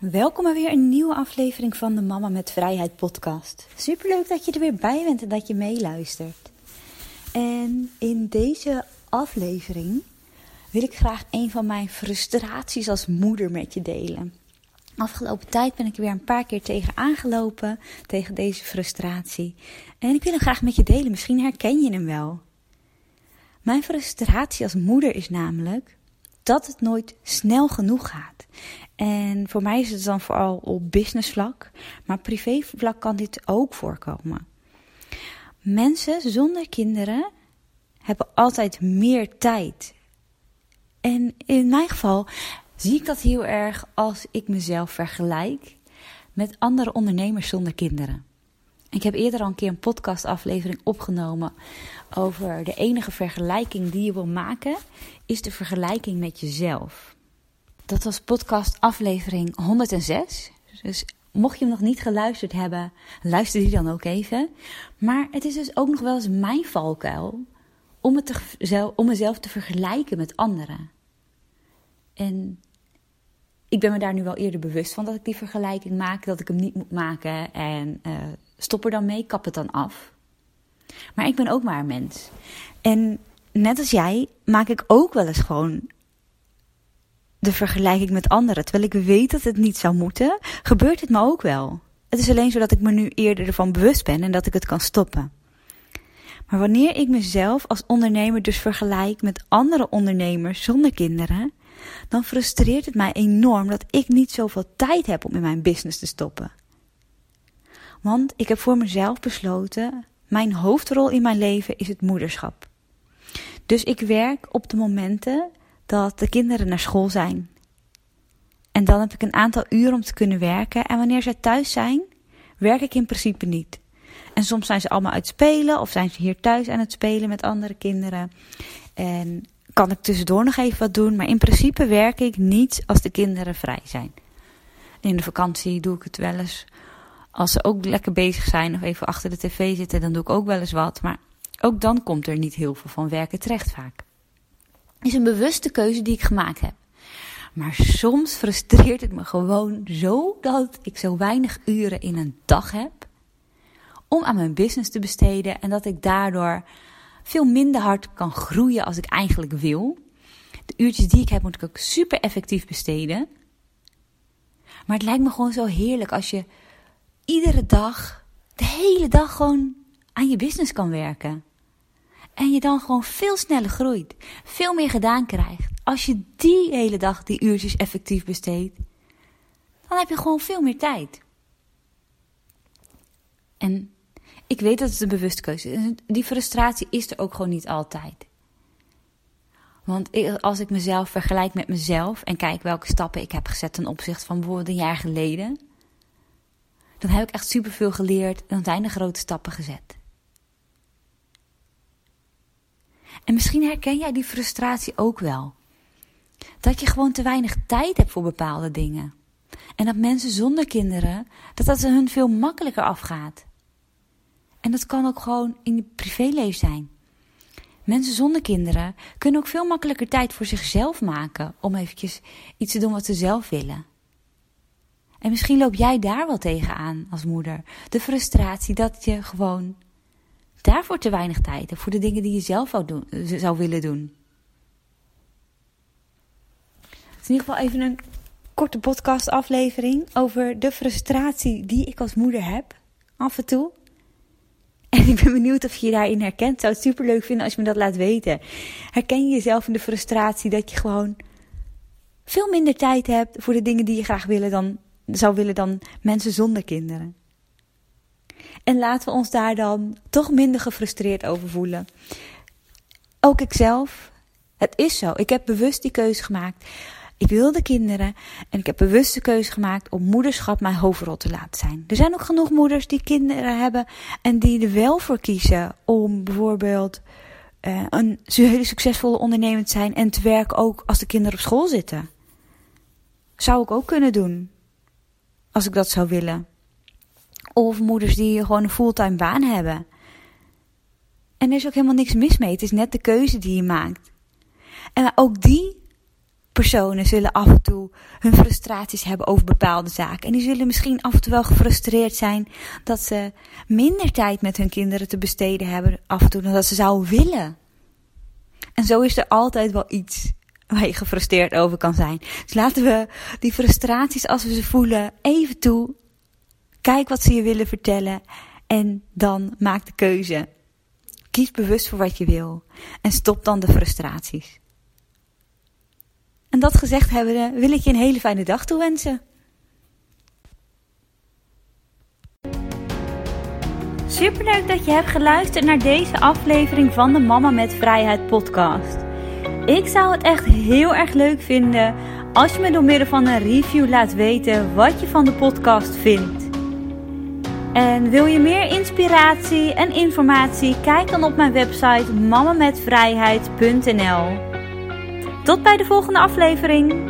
Welkom bij weer een nieuwe aflevering van de Mama met Vrijheid podcast. Superleuk dat je er weer bij bent en dat je meeluistert. En in deze aflevering wil ik graag een van mijn frustraties als moeder met je delen. Afgelopen tijd ben ik er weer een paar keer tegen aangelopen, tegen deze frustratie. En ik wil hem graag met je delen, misschien herken je hem wel. Mijn frustratie als moeder is namelijk dat het nooit snel genoeg gaat. En voor mij is het dan vooral op business vlak, maar privé vlak kan dit ook voorkomen. Mensen zonder kinderen hebben altijd meer tijd. En in mijn geval zie ik dat heel erg als ik mezelf vergelijk met andere ondernemers zonder kinderen. Ik heb eerder al een keer een podcastaflevering opgenomen over de enige vergelijking die je wil maken, is de vergelijking met jezelf. Dat was podcast aflevering 106. Dus mocht je hem nog niet geluisterd hebben, luister die dan ook even. Maar het is dus ook nog wel eens mijn valkuil om, het te, om mezelf te vergelijken met anderen. En ik ben me daar nu wel eerder bewust van dat ik die vergelijking maak, dat ik hem niet moet maken en uh, stop er dan mee, kap het dan af. Maar ik ben ook maar een mens. En net als jij maak ik ook wel eens gewoon de vergelijking met anderen. Terwijl ik weet dat het niet zou moeten, gebeurt het me ook wel. Het is alleen zo dat ik me nu eerder ervan bewust ben en dat ik het kan stoppen. Maar wanneer ik mezelf als ondernemer dus vergelijk met andere ondernemers zonder kinderen, dan frustreert het mij enorm dat ik niet zoveel tijd heb om in mijn business te stoppen. Want ik heb voor mezelf besloten, mijn hoofdrol in mijn leven is het moederschap. Dus ik werk op de momenten dat de kinderen naar school zijn. En dan heb ik een aantal uren om te kunnen werken. En wanneer zij thuis zijn, werk ik in principe niet. En soms zijn ze allemaal uit spelen of zijn ze hier thuis aan het spelen met andere kinderen. En kan ik tussendoor nog even wat doen. Maar in principe werk ik niet als de kinderen vrij zijn. In de vakantie doe ik het wel eens. Als ze ook lekker bezig zijn of even achter de tv zitten, dan doe ik ook wel eens wat. Maar ook dan komt er niet heel veel van werken terecht vaak is een bewuste keuze die ik gemaakt heb. Maar soms frustreert het me gewoon zo dat ik zo weinig uren in een dag heb om aan mijn business te besteden en dat ik daardoor veel minder hard kan groeien als ik eigenlijk wil. De uurtjes die ik heb moet ik ook super effectief besteden. Maar het lijkt me gewoon zo heerlijk als je iedere dag, de hele dag gewoon aan je business kan werken. En je dan gewoon veel sneller groeit. Veel meer gedaan krijgt. Als je die hele dag die uurtjes effectief besteedt. Dan heb je gewoon veel meer tijd. En ik weet dat het een bewuste keuze is. Die frustratie is er ook gewoon niet altijd. Want als ik mezelf vergelijk met mezelf en kijk welke stappen ik heb gezet ten opzichte van bijvoorbeeld een jaar geleden, dan heb ik echt superveel geleerd en dan zijn er grote stappen gezet. En misschien herken jij die frustratie ook wel. Dat je gewoon te weinig tijd hebt voor bepaalde dingen. En dat mensen zonder kinderen, dat dat hun veel makkelijker afgaat. En dat kan ook gewoon in je privéleven zijn. Mensen zonder kinderen kunnen ook veel makkelijker tijd voor zichzelf maken om eventjes iets te doen wat ze zelf willen. En misschien loop jij daar wel tegenaan als moeder. De frustratie dat je gewoon daarvoor te weinig tijd. Voor de dingen die je zelf zou, doen, zou willen doen. Het is in ieder geval even een korte podcastaflevering over de frustratie die ik als moeder heb. Af en toe. En ik ben benieuwd of je je daarin herkent. Zou het super leuk vinden als je me dat laat weten. Herken je jezelf in de frustratie dat je gewoon veel minder tijd hebt voor de dingen die je graag willen dan, zou willen dan mensen zonder kinderen? En laten we ons daar dan toch minder gefrustreerd over voelen. Ook ikzelf. Het is zo. Ik heb bewust die keuze gemaakt. Ik wilde kinderen en ik heb bewust de keuze gemaakt om moederschap mijn hoofdrol te laten zijn. Er zijn ook genoeg moeders die kinderen hebben en die er wel voor kiezen om bijvoorbeeld uh, een hele succesvolle ondernemer te zijn en te werken ook als de kinderen op school zitten. Zou ik ook kunnen doen, als ik dat zou willen. Of moeders die gewoon een fulltime baan hebben. En er is ook helemaal niks mis mee. Het is net de keuze die je maakt. En ook die personen zullen af en toe hun frustraties hebben over bepaalde zaken. En die zullen misschien af en toe wel gefrustreerd zijn dat ze minder tijd met hun kinderen te besteden hebben af en toe dan dat ze zouden willen. En zo is er altijd wel iets waar je gefrustreerd over kan zijn. Dus laten we die frustraties als we ze voelen even toe. Kijk wat ze je willen vertellen en dan maak de keuze. Kies bewust voor wat je wil en stop dan de frustraties. En dat gezegd hebbende wil ik je een hele fijne dag toewensen. Superleuk dat je hebt geluisterd naar deze aflevering van de Mama met Vrijheid podcast. Ik zou het echt heel erg leuk vinden als je me door middel van een review laat weten wat je van de podcast vindt. En wil je meer inspiratie en informatie? Kijk dan op mijn website mamametvrijheid.nl. Tot bij de volgende aflevering.